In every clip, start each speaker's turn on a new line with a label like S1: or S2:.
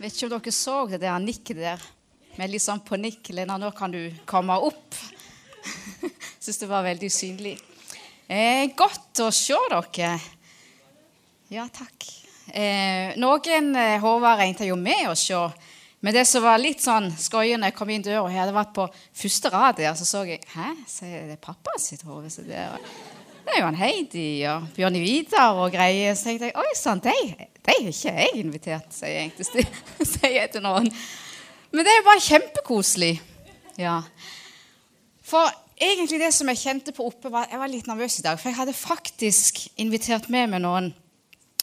S1: Vet ikke om dere så det der nikket der med litt sånn panikk. Lena, nå kan du komme opp. Syns det var veldig usynlig. Eh, godt å se dere. Ja, takk. Eh, noen eh, Håvard regnet jo med å se. Men det som var litt sånn skøye når jeg kom inn døra her, det var på første rad der, så så jeg Hæ, så er det pappa sitt hode? Det, det er jo han Heidi og Bjørn Vidar og greier. Så tenkte jeg oi sann, de, de er ikke jeg invitert, sier jeg, til, sier jeg til noen. Men det er jo bare kjempekoselig. Ja. For egentlig det som jeg kjente på oppe, var Jeg var litt nervøs i dag. For jeg hadde faktisk invitert med meg noen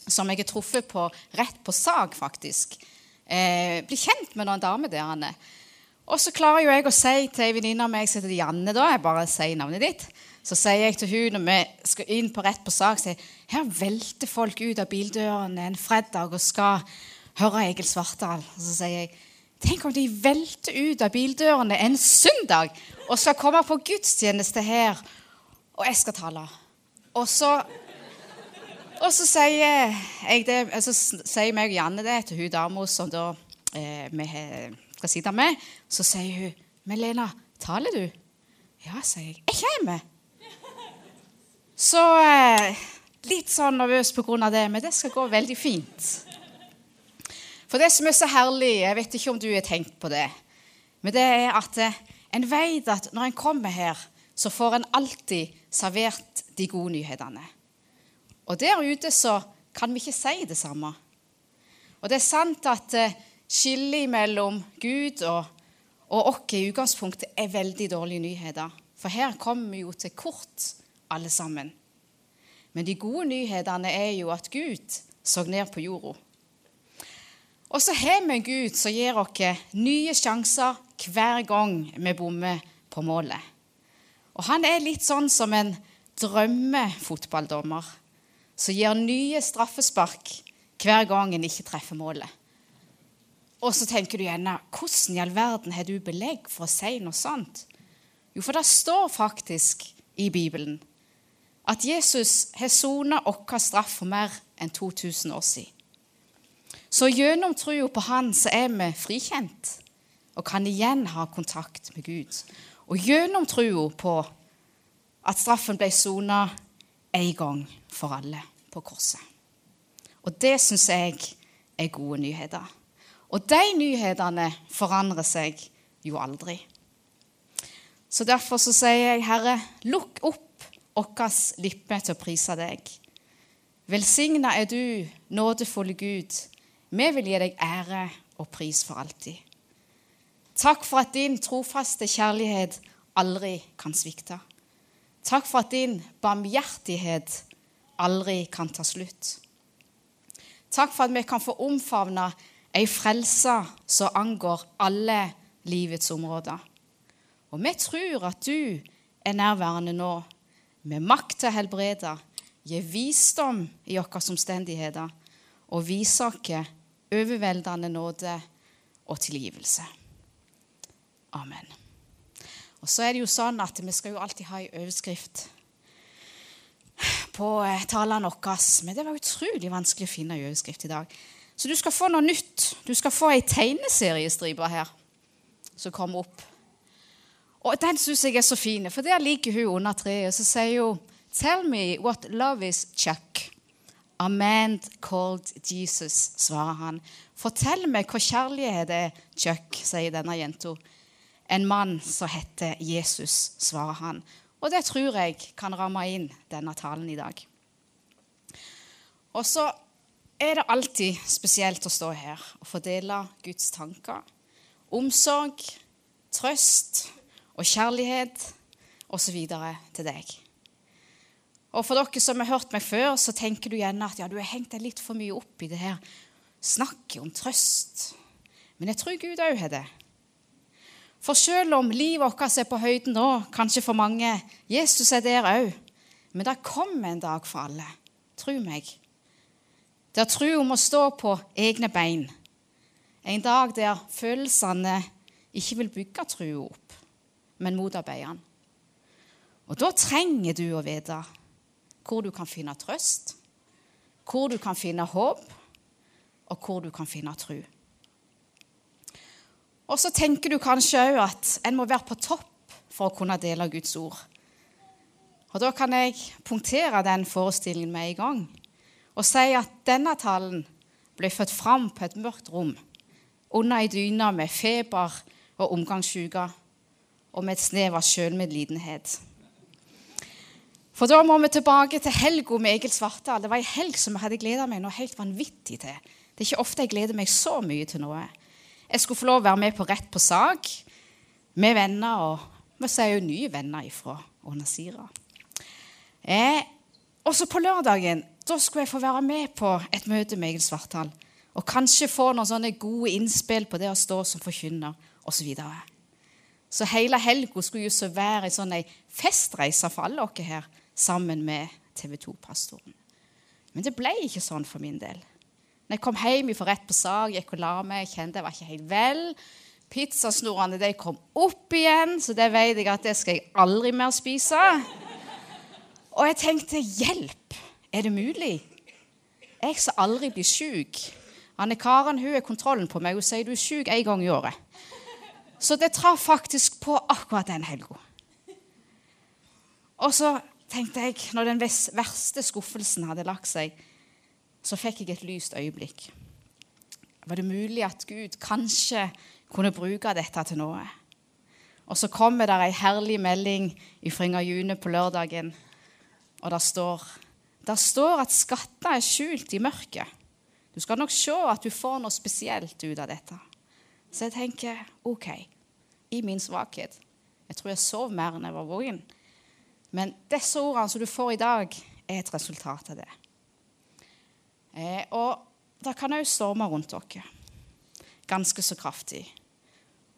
S1: som jeg har truffet på rett på sak, faktisk eh, bli kjent med noen damer der. Anne. Og så klarer jo jeg å si til ei venninne av meg som heter Janne, da, jeg bare sier navnet ditt, så sier jeg til hun når vi skal inn på rett på sak, sier her velter folk ut av bildørene en fredag og skal høre Egil Svartdal. Så sier jeg tenk om de velter ut av bildørene en søndag og skal komme på gudstjeneste her, og jeg skal tale. Og så og så sier jeg det, så sier meg og Janne det til hun dama som da eh, vi skal sitte med. Så sier hun 'Men Lena, taler du?' 'Ja', sier jeg. 'Jeg kommer'. Så eh, litt sånn nervøs av det, men det skal gå veldig fint. For det som er så herlig, jeg vet ikke om du har tenkt på det, men det er at eh, en vet at når en kommer her, så får en alltid servert de gode nyhetene. Og der ute så kan vi ikke si det samme. Og det er sant at eh, skillet mellom Gud og, og oss i utgangspunktet er veldig dårlige nyheter. For her kommer vi jo til kort, alle sammen. Men de gode nyhetene er jo at Gud så ned på jorda. Og så har vi en Gud som gir oss nye sjanser hver gang vi bommer på målet. Og han er litt sånn som en drømmefotballdommer som gir nye straffespark hver gang en ikke treffer målet. Og så tenker du gjerne hvordan i all verden har du belegg for å si noe sånt? Jo, for det står faktisk i Bibelen at Jesus har sona vår straff for mer enn 2000 år siden. Så gjennom troa på Han så er vi frikjent og kan igjen ha kontakt med Gud. Og gjennom troa på at straffen ble sona en gang for alle på korset. Og det syns jeg er gode nyheter. Og de nyhetene forandrer seg jo aldri. Så derfor så sier jeg, Herre, lukk opp våre lipper til å prise deg. Velsigna er du, nådefulle Gud. Vi vil gi deg ære og pris for alltid. Takk for at din trofaste kjærlighet aldri kan svikte. Takk for at din barmhjertighet aldri kan ta slutt. Takk for at vi kan få omfavne ei frelse som angår alle livets områder. Og vi tror at du er nærværende nå, med makt til å helbrede, gi visdom i våre omstendigheter og vise oss overveldende nåde og tilgivelse. Amen. Og så er det jo sånn at Vi skal jo alltid ha en overskrift på eh, talene våre. Men det var utrolig vanskelig å finne en overskrift i dag. Så du skal få noe nytt. Du skal få ei tegneseriestripe her som kommer opp. Og den syns jeg er så fin, for der ligger hun under treet. Så sier hun Tell me what love is, Chuck. A man called Jesus, svarer han. Fortell meg hva kjærlighet er, Chuck, sier denne jenta. En mann som heter Jesus, svarer han. Og det tror jeg kan ramme inn denne talen i dag. Og så er det alltid spesielt å stå her og fordele Guds tanker. Omsorg, trøst og kjærlighet osv. til deg. Og For dere som har hørt meg før, så tenker du gjerne at ja, du har hengt deg litt for mye opp i det her snakket om trøst. Men jeg tror Gud òg har det. For selv om livet vårt er på høyden nå, kanskje for mange Jesus er der òg. Men det kommer en dag for alle. Tro meg. Der trua må stå på egne bein. En dag der følelsene ikke vil bygge trua opp, men motarbeide han. Og da trenger du å vite hvor du kan finne trøst, hvor du kan finne håp, og hvor du kan finne tro. Og så tenker du kanskje òg at en må være på topp for å kunne dele Guds ord. Og Da kan jeg punktere den forestillingen med en gang og si at denne talen ble født fram på et mørkt rom, under ei dyne med feber og omgangssyke, og med et snev av sjølmedlidenhet. For da må vi tilbake til helga med Egil Svartdal. Det var ei helg som jeg hadde gleda meg noe helt vanvittig til. Det er ikke ofte jeg gleder meg så mye til noe. Jeg skulle få lov å være med på Rett på sak med venner, og vi sier jo nye venner ifra Onasira. Eh, også på lørdagen da skulle jeg få være med på et møte med Egil Svartdal. Og kanskje få noen sånne gode innspill på det å stå som forkynner osv. Så, videre. Så hele helga skulle jo være en sånn festreise for alle dere her, sammen med TV 2-pastoren. Men det ble ikke sånn for min del. Når jeg kom hjem fra rett på sak, gikk og la meg, kjente jeg var ikke helt vel. Pizzasnorene de kom opp igjen, så det vet jeg at det skal jeg aldri mer spise. Og jeg tenkte hjelp, er det mulig? Jeg som aldri blir sjuk. Anne Karen hun er kontrollen på meg. Hun sier du er sjuk én gang i året. Så det traff faktisk på akkurat den helga. Og så tenkte jeg, når den verste skuffelsen hadde lagt seg, så fikk jeg et lyst øyeblikk. Var det mulig at Gud kanskje kunne bruke dette til noe? Og så kommer det ei herlig melding i Fringa June på lørdagen og det står, det står at skatter er skjult i mørket. Du skal nok se at du får noe spesielt ut av dette. Så jeg tenker OK, i min svakhet Jeg tror jeg sov mer enn jeg var våken. Men disse ordene som du får i dag, er et resultat av det. Eh, og det kan òg storme rundt dere. Ganske så kraftig.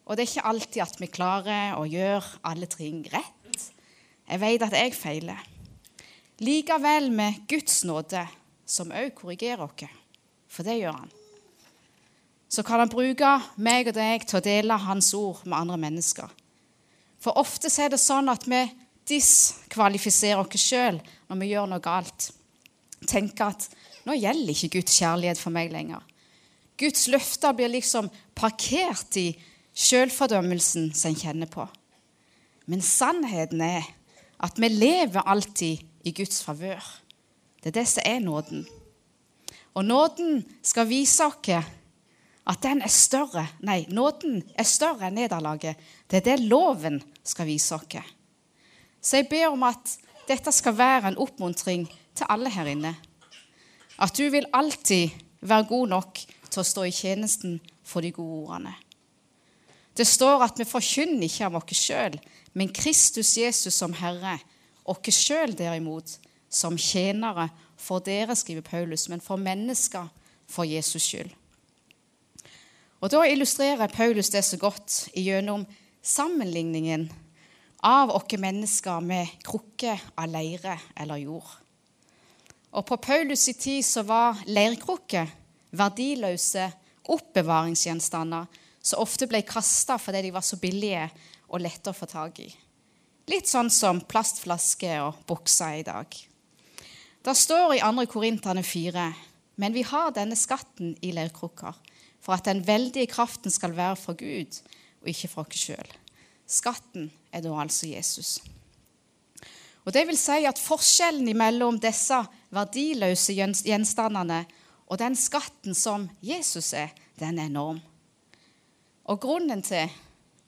S1: Og det er ikke alltid at vi klarer å gjøre alle ting rett. Jeg vet at jeg feiler. Likevel med Guds nåde, som òg korrigerer oss, for det gjør han, så kan han bruke meg og deg til å dele hans ord med andre mennesker. For ofte er det sånn at vi diskvalifiserer oss sjøl når vi gjør noe galt. Tenker at nå gjelder ikke Guds kjærlighet for meg lenger. Guds løfter blir liksom parkert i sjølfordømmelsen som en kjenner på. Men sannheten er at vi lever alltid i Guds favør. Det er det som er nåden. Og nåden skal vise oss at den er større. Nei, nåden er større enn nederlaget. Det er det loven skal vise oss. Så jeg ber om at dette skal være en oppmuntring til alle her inne. At du vil alltid være god nok til å stå i tjenesten for de gode ordene. Det står at vi forkynner ikke av oss sjøl, men Kristus Jesus som Herre oss sjøl derimot som tjenere for dere, skriver Paulus, men for mennesker for Jesus skyld. Og Da illustrerer Paulus det så godt gjennom sammenligningen av oss mennesker med krukker av leire eller jord. Og På Paulus' i tid så var leirkrukker verdiløse oppbevaringsgjenstander som ofte ble kasta fordi de var så billige og lette å få tak i. Litt sånn som plastflasker og bukser i dag. Det står i 2. Korinterne 4.: Men vi har denne skatten i leirkrukker, for at den veldige kraften skal være fra Gud og ikke fra oss sjøl. Skatten er da altså Jesus. Og Det vil si at forskjellen mellom disse verdiløse gjenstandene og den skatten som Jesus er, den er enorm. Og Grunnen til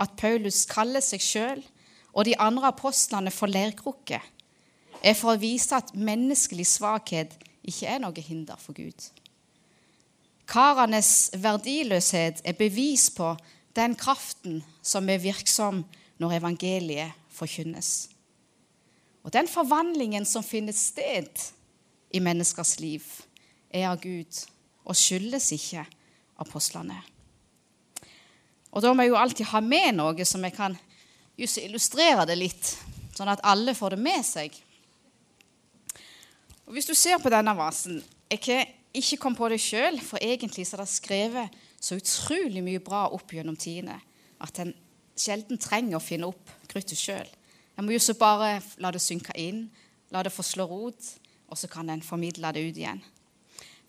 S1: at Paulus kaller seg sjøl og de andre apostlene for leirkrukker, er for å vise at menneskelig svakhet ikke er noe hinder for Gud. Karenes verdiløshet er bevis på den kraften som er virksom når evangeliet forkynnes. Og den forvandlingen som finner sted i menneskers liv, er av Gud og skyldes ikke apostlene. Og Da må jeg jo alltid ha med noe som jeg kan illustrere det litt, sånn at alle får det med seg. Og Hvis du ser på denne vasen Jeg ikke kom på det sjøl, for egentlig så er det skrevet så utrolig mye bra opp gjennom tidene at en sjelden trenger å finne opp kruttet sjøl. En må jo så bare la det synke inn, la det få slå rot, og så kan en formidle det ut igjen.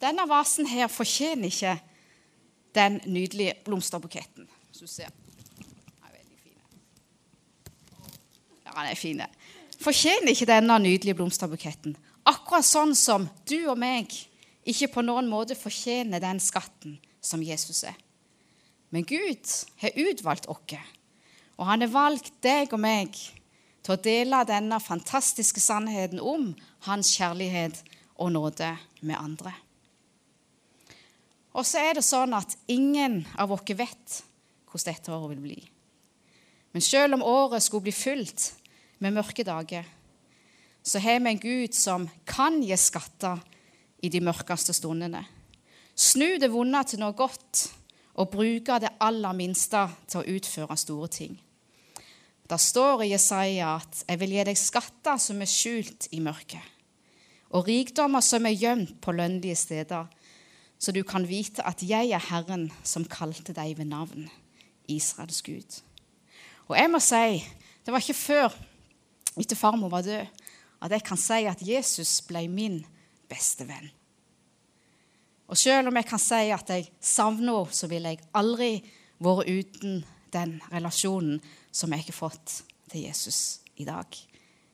S1: Denne vasen her fortjener ikke den nydelige blomsterbuketten. Som du ser. Den er veldig fin. Ja, den er fin. Fortjener ikke denne nydelige blomsterbuketten. Akkurat sånn som du og meg ikke på noen måte fortjener den skatten som Jesus er. Men Gud har utvalgt oss, og han har valgt deg og meg til å dele denne fantastiske sannheten om hans kjærlighet og nåde med andre. Og så er det sånn at ingen av oss vet hvordan dette året vil bli. Men selv om året skulle bli fylt med mørke dager, så har vi en Gud som kan gi skatter i de mørkeste stundene. Snu det vonde til noe godt og bruke det aller minste til å utføre store ting. Det står i Jesaja at 'jeg vil gi deg skatter som er skjult i mørket', og rikdommer som er gjemt på lønnlige steder, så du kan vite at jeg er Herren som kalte deg ved navn, Israels Gud. Og jeg må si, det var ikke før etter farmor var død, at jeg kan si at Jesus ble min beste venn. Og selv om jeg kan si at jeg savner henne, så ville jeg aldri vært uten den relasjonen som jeg har fått til Jesus i dag.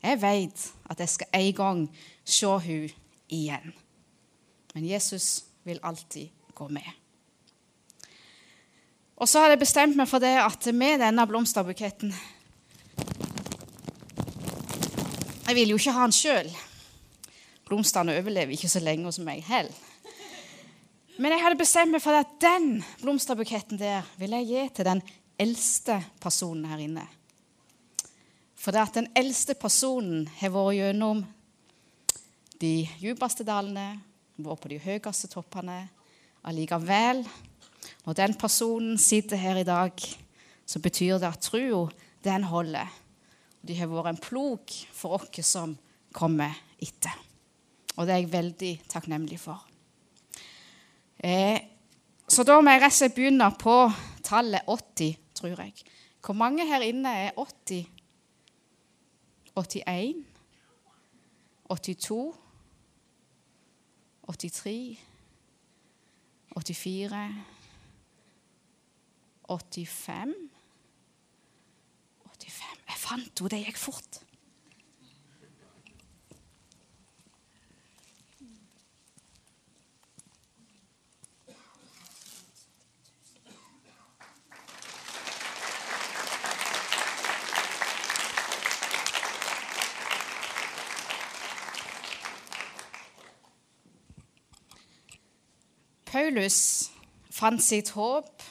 S1: Jeg vet at jeg skal en gang se henne igjen. Men Jesus vil alltid gå med. Og så har jeg bestemt meg for det at med denne blomsterbuketten Jeg vil jo ikke ha den sjøl. Blomstene overlever ikke så lenge hos meg heller. Men jeg hadde bestemt meg for at den blomsterbuketten der vil jeg gi til den eldste personen her inne. For det at den eldste personen har vært gjennom de djupeste dalene, vært på de høyeste toppene. Allikevel, når den personen sitter her i dag, så betyr det at trua, den holder. De har vært en plog for oss som kommer etter. Og det er jeg veldig takknemlig for. Eh, så da må jeg rett og slett begynne på tallet 80 tror jeg. Hvor mange her inne er 80? 81? 82? 83? 84? 85? 85 Jeg fant henne, det gikk fort. Paulus fant sitt håp,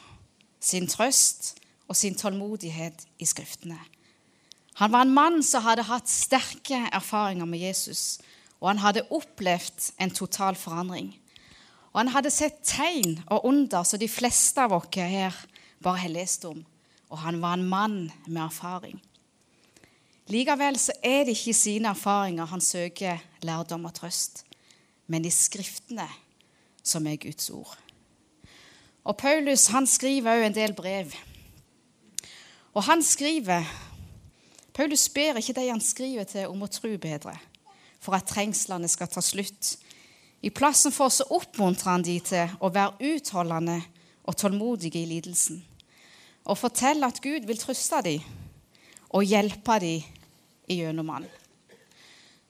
S1: sin trøst og sin tålmodighet i Skriftene. Han var en mann som hadde hatt sterke erfaringer med Jesus, og han hadde opplevd en total forandring. Og han hadde sett tegn og under som de fleste av oss her bare har lest om. Og han var en mann med erfaring. Likevel så er det ikke i sine erfaringer han søker lærdom og trøst, men i Skriftene som er Guds ord. Og Paulus han skriver også en del brev. Og han skriver Paulus ber ikke de han skriver til, om å tro bedre, for at trengslene skal ta slutt. I plassen for så oppmuntrer han de til å være utholdende og tålmodige i lidelsen. Og fortelle at Gud vil trøste dem og hjelpe dem gjennom han.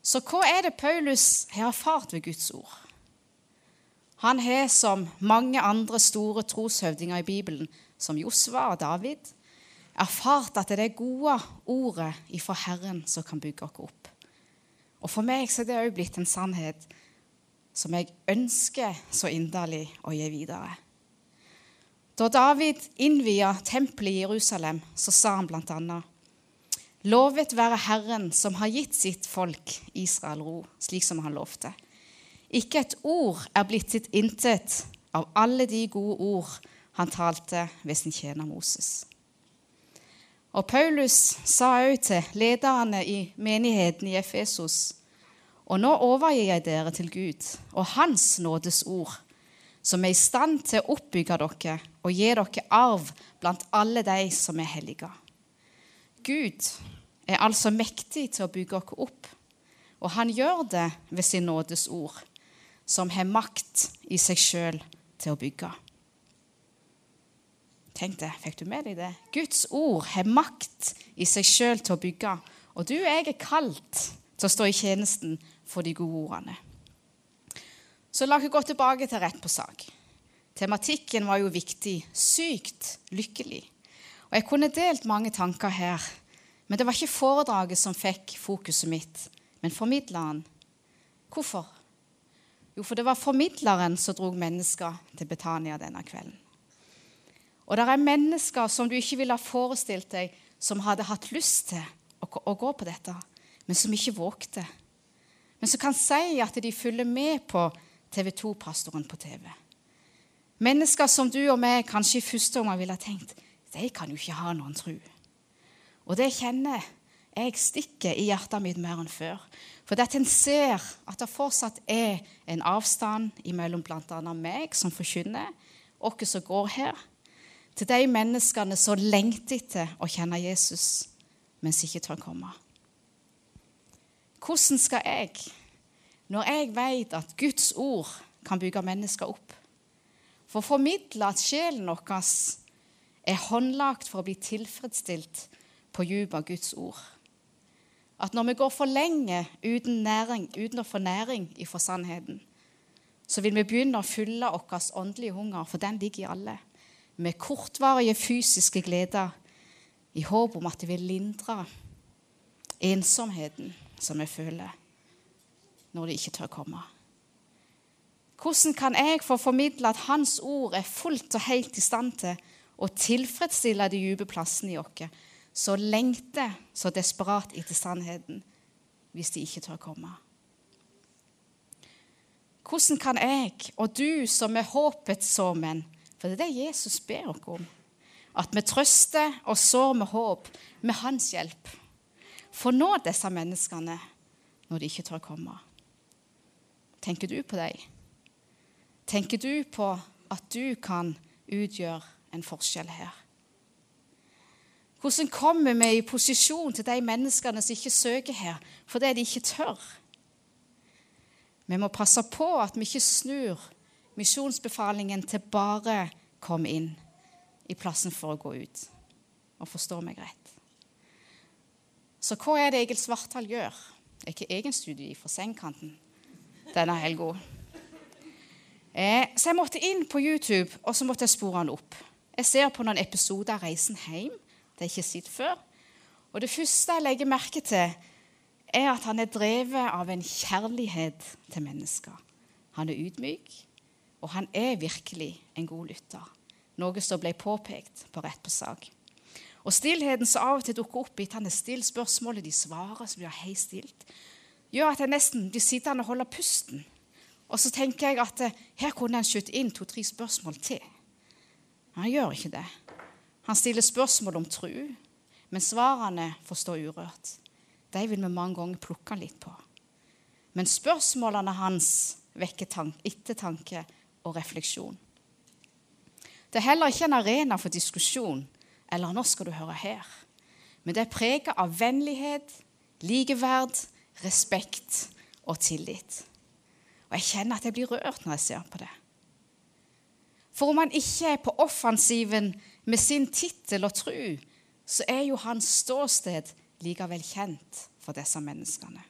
S1: Så hva er det Paulus har erfart ved Guds ord? Han har, som mange andre store troshøvdinger i Bibelen, som Josva og David, erfart at det er gode ordet ifra Herren som kan bygge oss opp. Og For meg så er det òg blitt en sannhet som jeg ønsker så inderlig å gi videre. Da David innvia tempelet i Jerusalem, så sa han bl.a.: Lovet være Herren som har gitt sitt folk Israel ro, slik som han lovte. Ikke et ord er blitt til intet av alle de gode ord han talte ved sin tjener Moses. Og Paulus sa òg til lederne i menigheten i Efesos og nå overgir jeg dere til Gud og Hans nådes ord, som er i stand til å oppbygge dere og gi dere arv blant alle de som er hellige. Gud er altså mektig til å bygge dere opp, og han gjør det ved sin nådes ord som har makt i seg sjøl til å bygge. Tenk det, Fikk du med deg det? Guds ord har makt i seg sjøl til å bygge, Og du og jeg er kalt til å stå i tjenesten for de gode ordene. Så la oss gå tilbake til rett på sak. Tematikken var jo viktig. Sykt lykkelig. Og Jeg kunne delt mange tanker her, men det var ikke foredraget som fikk fokuset mitt, men formidleren. Hvorfor? Jo, for det var formidleren som drog mennesker til Betania denne kvelden. Og det er mennesker som du ikke ville ha forestilt deg, som hadde hatt lyst til å, å gå på dette, men som ikke vågte. Men som kan si at de følger med på TV 2-pastoren på TV. Mennesker som du og meg kanskje i første omgang ville ha tenkt de kan jo ikke ha noen tru. Og det kjenner jeg stikker i hjertet mitt mer enn før. For at en ser at det fortsatt er en avstand mellom bl.a. meg som forkynner, oss som går her, til de menneskene som lengter etter å kjenne Jesus, mens ikke tør komme. Hvordan skal jeg, når jeg vet at Guds ord kan bygge mennesker opp, få formidle at sjelen vår er håndlagt for å bli tilfredsstilt på dypet av Guds ord? At når vi går for lenge uten, næring, uten å få næring ifra sannheten, så vil vi begynne å fylle vår åndelige hunger, for den ligger i alle med kortvarige fysiske gleder i håp om at det vil lindre ensomheten som vi føler når det ikke tør komme. Hvordan kan jeg få formidle at Hans ord er fullt og helt i stand til å tilfredsstille de dype plassene i oss, så lengter så desperat etter sannheten, hvis de ikke tør komme? Hvordan kan jeg og du som er håpets såmenn, for det er det Jesus ber oss om. At vi trøster og sår med håp med hans hjelp. For nå disse menneskene når de ikke tør komme. Tenker du på dem? Tenker du på at du kan utgjøre en forskjell her? Hvordan kommer vi i posisjon til de menneskene som ikke søker her fordi de ikke tør? Vi må passe på at vi ikke snur misjonsbefalingen til bare komme inn i plassen for å gå ut. Og forstå meg rett. Så hva er det Egil Svartdal gjør? Det Er ikke egen studie fra sengekanten denne helga. Eh, så jeg måtte inn på YouTube, og så måtte jeg spore han opp. Jeg ser på noen episoder av 'Reisen hjem'. Det er ikke sett før. Og det første jeg legger merke til, er at han er drevet av en kjærlighet til mennesker. Han er ydmyk, og han er virkelig en god lytter, noe som ble påpekt på rett på sak. Og Stillheten som av og til dukker opp etter han er stilt spørsmålet de svarer, som blir helt stilt, gjør at jeg nesten blir sittende og holde pusten. Og så tenker jeg at eh, her kunne han skutt inn to-tre spørsmål til. Men han gjør ikke det. Han stiller spørsmål om tru, men svarene får stå urørt. De vil vi mange ganger plukke litt på. Men spørsmålene hans vekker ettertanke og refleksjon. Det er heller ikke en arena for diskusjon eller 'nå skal du høre her', men det er preget av vennlighet, likeverd, respekt og tillit. Og Jeg kjenner at jeg blir rørt når jeg ser på det. For om han ikke er på offensiven med sin tittel og tru, så er jo hans ståsted likevel kjent for disse menneskene.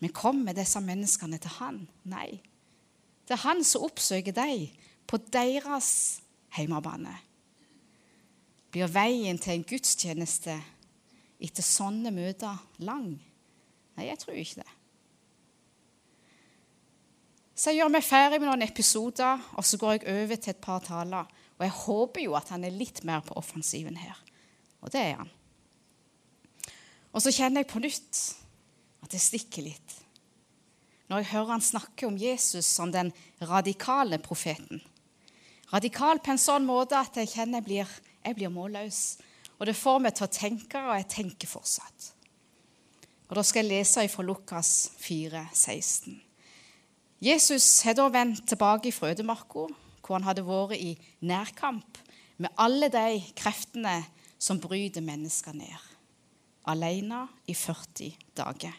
S1: Men kommer disse menneskene til han? Nei. Det er han som oppsøker dem på deres hjemmebane. Blir veien til en gudstjeneste etter sånne møter lang? Nei, jeg tror ikke det. Så jeg gjør meg ferdig med noen episoder, og så går jeg over til et par taler. Og jeg håper jo at han er litt mer på offensiven her. Og det er han. Og så kjenner jeg på nytt at det stikker litt når jeg hører han snakke om Jesus som den radikale profeten. Radikal på en sånn måte at jeg kjenner jeg blir, jeg blir målløs. Og det får meg til å tenke, og jeg tenker fortsatt. Og Da skal jeg lese fra Lukas 4, 16. Jesus har da vendt tilbake fra ødemarka, hvor han hadde vært i nærkamp med alle de kreftene som bryter mennesker ned. Alene i 40 dager.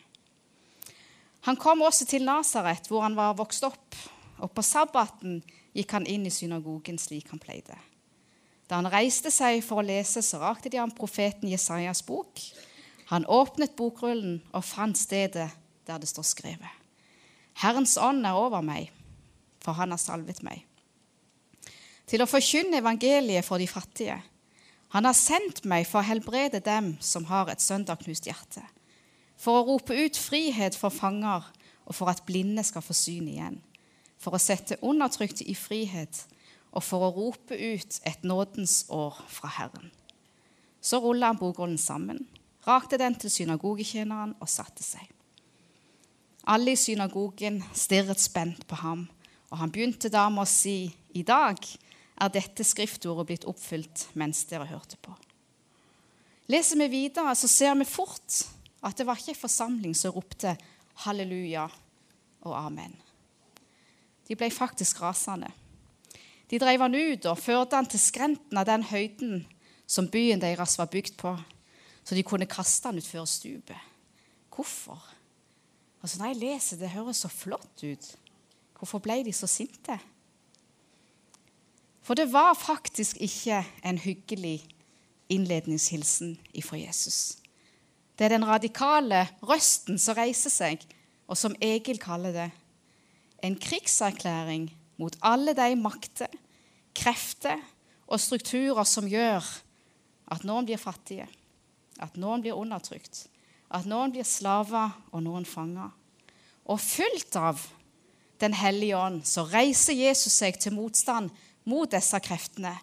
S1: Han kom også til Nasaret, hvor han var vokst opp, og på sabbaten gikk han inn i synagogen slik han pleide. Da han reiste seg for å lese, så rakte de ham profeten Jesajas bok, Han åpnet bokrullen og fant stedet der det står skrevet. Herrens ånd er over meg, for han har salvet meg. Til å forkynne evangeliet for de fattige. Han har sendt meg for å helbrede dem som har et søndagknust hjerte. For å rope ut frihet for fanger, og for at blinde skal få syn igjen. For å sette undertrykte i frihet, og for å rope ut et nådens år fra Herren. Så rulla han bokrullen sammen, rakte den til synagogetjeneren og satte seg. Alle i synagogen stirret spent på ham, og han begynte da med å si, I dag er dette skriftordet blitt oppfylt mens dere hørte på. Leser vi videre, så ser vi fort at det var ikke en forsamling som ropte halleluja og amen. De ble faktisk rasende. De drev han ut og førte han til skrenten av den høyden som byen deres var bygd på, så de kunne kaste han utfor stupet. Hvorfor? Altså, når jeg leser det, høres så flott ut. Hvorfor ble de så sinte? For det var faktisk ikke en hyggelig innledningshilsen ifra Jesus. Det er den radikale røsten som reiser seg, og som Egil kaller det. En krigserklæring mot alle de makter, krefter og strukturer som gjør at noen blir fattige, at noen blir undertrykt, at noen blir slaver og noen fanger. Og fullt av Den hellige ånd så reiser Jesus seg til motstand mot disse kreftene,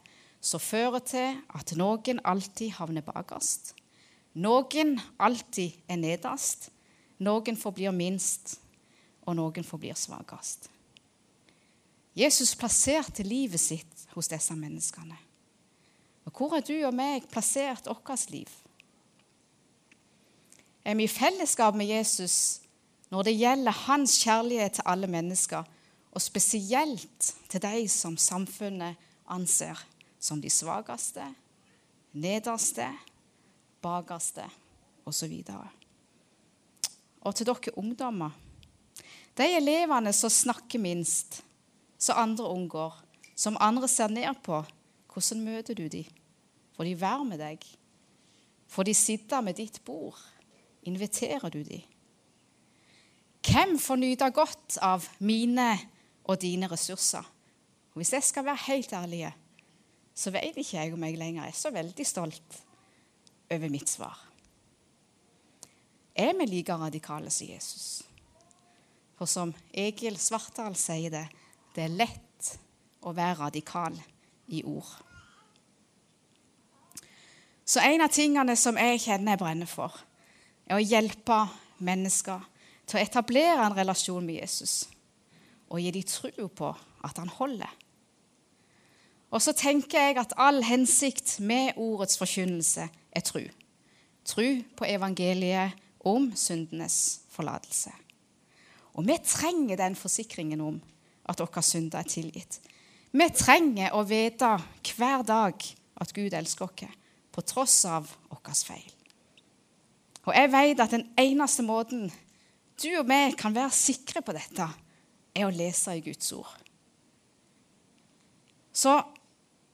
S1: som fører til at noen alltid havner bakerst. Noen alltid er nederst, noen forblir minst, og noen forblir svakest. Jesus plasserte livet sitt hos disse menneskene. Og hvor er du og meg plassert vårt liv? Er vi i fellesskap med Jesus når det gjelder hans kjærlighet til alle mennesker, og spesielt til de som samfunnet anser som de svakeste, nederste, bakerste osv. Og, og til dere ungdommer De elevene som snakker minst, som andre unngår, som andre ser ned på, hvordan møter du dem? Får de være med deg? Får de sitte med ditt bord? Inviterer du dem? Hvem får nyte godt av mine og dine ressurser? Og hvis jeg skal være helt ærlig, så vet ikke jeg om jeg lenger er så veldig stolt over mitt svar. Er vi like radikale som Jesus? For som Egil Svartdal sier det, det er lett å være radikal i ord. Så en av tingene som jeg kjenner jeg brenner for, er å hjelpe mennesker til å etablere en relasjon med Jesus og gi dem tro på at han holder. Og så tenker jeg at all hensikt med ordets forkynnelse er tru. Tru på evangeliet om syndenes forlatelse. Og vi trenger den forsikringen om at våre synder er tilgitt. Vi trenger å vite hver dag at Gud elsker oss, på tross av våre feil. Og jeg vet at den eneste måten du og vi kan være sikre på dette, er å lese i Guds ord. Så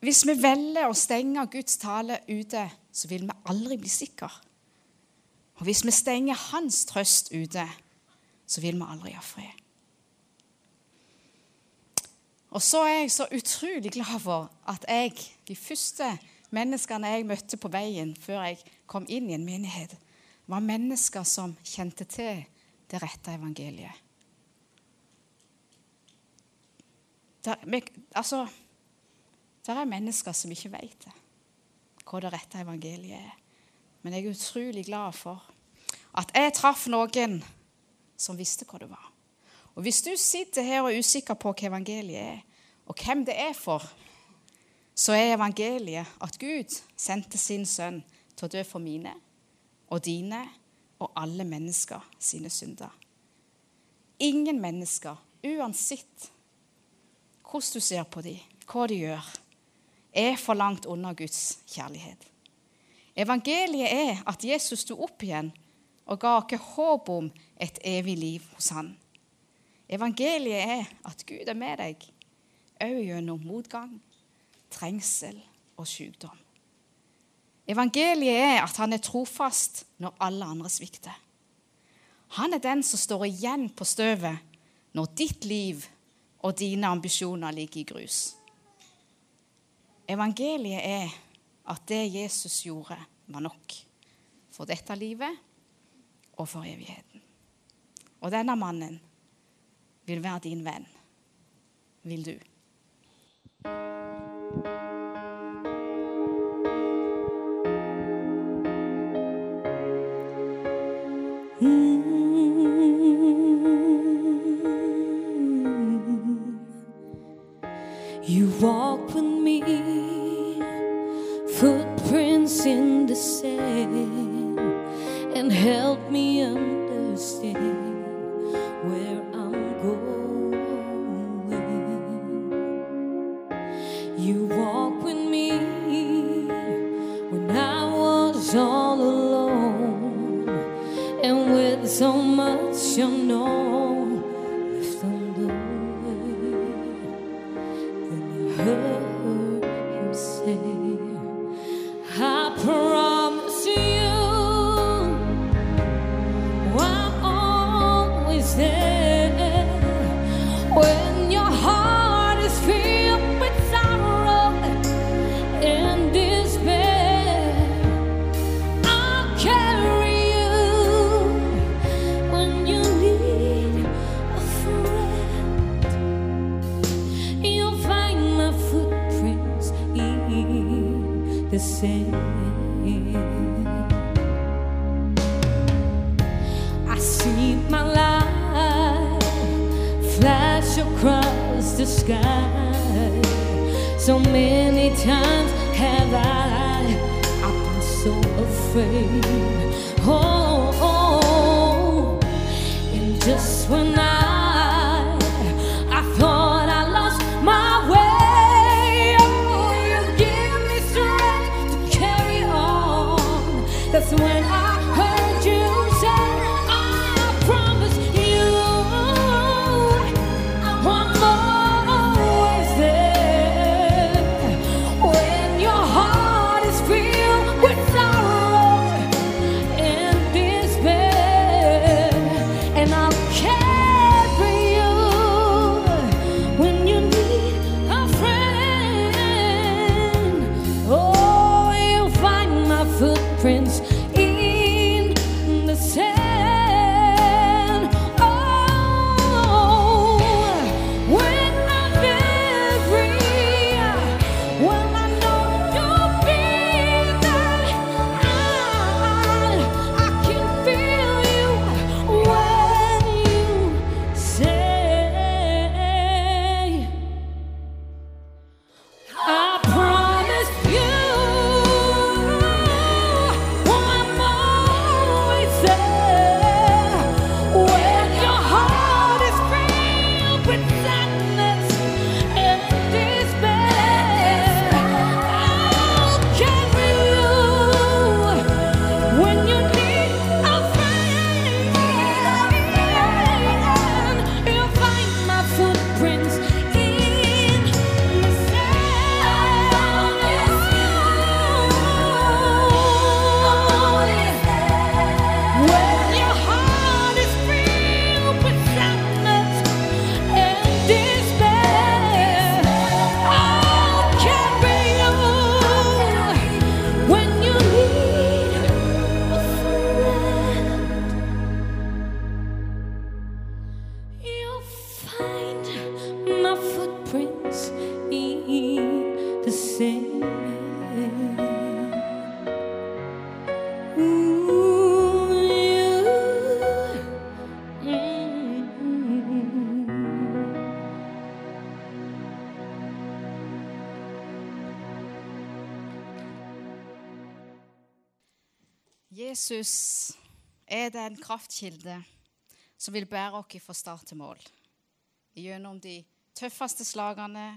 S1: hvis vi velger å stenge Guds tale ute, så vil vi aldri bli sikre. Og hvis vi stenger Hans trøst ute, så vil vi aldri ha fred. Og så er jeg så utrolig glad for at jeg, de første menneskene jeg møtte på veien før jeg kom inn i en menighet, var mennesker som kjente til det rette evangeliet. Der, altså, der er mennesker som ikke vet det, hva det rette evangeliet er. Men jeg er utrolig glad for at jeg traff noen som visste hva det var. Og Hvis du sitter her og er usikker på hva evangeliet er, og hvem det er for, så er evangeliet at Gud sendte sin sønn til å dø for mine og dine og alle mennesker sine synder. Ingen mennesker, uansett hvordan du ser på dem, hva de gjør, er for langt unna Guds kjærlighet. Evangeliet er at Jesus sto opp igjen og ga oss håp om et evig liv hos Han. Evangeliet er at Gud er med deg, òg gjennom motgang, trengsel og sykdom. Evangeliet er at han er trofast når alle andre svikter. Han er den som står igjen på støvet når ditt liv og dine ambisjoner ligger i grus. Evangeliet er at det Jesus gjorde, var nok for dette livet og for evigheten. Og denne mannen vil være din venn. Vil du?
S2: You and help me understand. Across the sky. So many times have I, I've been so afraid. Oh, oh, oh. and just when I,
S1: Jesus er den kraftkilde som vil bære oss fra start til mål. Gjennom de tøffeste slagene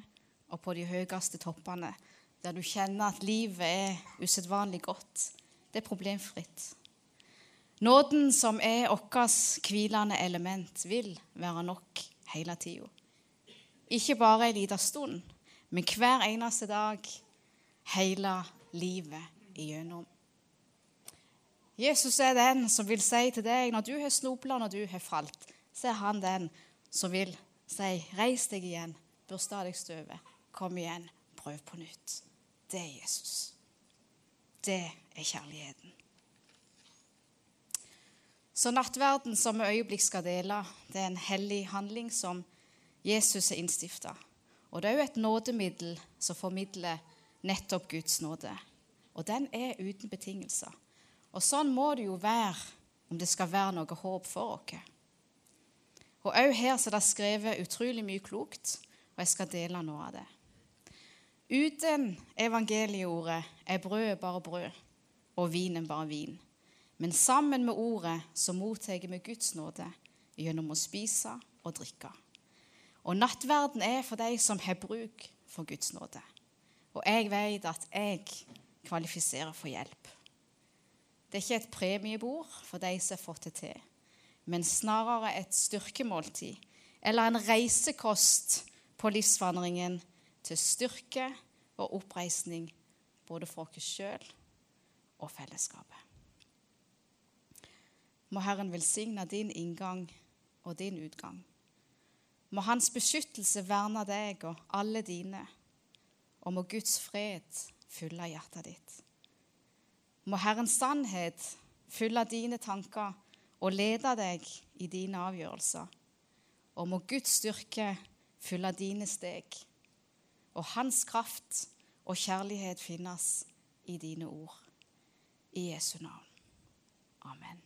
S1: og på de høyeste toppene, der du kjenner at livet er usedvanlig godt. Det er problemfritt. Nåden som er vårt hvilende element, vil være nok hele tida. Ikke bare en liten stund, men hver eneste dag hele livet igjennom. Jesus er den som vil si til deg når du har snubla, når du har falt, så er han den som vil si 'Reis deg igjen, børsta deg støvet, kom igjen, prøv på nytt'. Det er Jesus. Det er kjærligheten. Så nattverden som vi øyeblikk skal dele, det er en hellig handling som Jesus har innstifta. Og det er òg et nådemiddel som formidler nettopp Guds nåde. Og den er uten betingelser. Og sånn må det jo være om det skal være noe håp for oss. Og òg her så er det skrevet utrolig mye klokt, og jeg skal dele noe av det. Uten evangelieordet er brødet bare brød og vinen bare vin. Men sammen med ordet så mottar vi Guds nåde gjennom å spise og drikke. Og nattverden er for de som har bruk for Guds nåde. Og jeg vet at jeg kvalifiserer for hjelp. Det er ikke et premiebord for de som har fått det til, men snarere et styrkemåltid eller en reisekost på livsvandringen til styrke og oppreisning både for oss sjøl og fellesskapet. Må Herren velsigne din inngang og din utgang. Må Hans beskyttelse verne deg og alle dine, og må Guds fred fylle hjertet ditt. Må Herrens sannhet fylle dine tanker og lede deg i dine avgjørelser. Og må Guds styrke fylle dine steg, og Hans kraft og kjærlighet finnes i dine ord. I Jesu navn. Amen.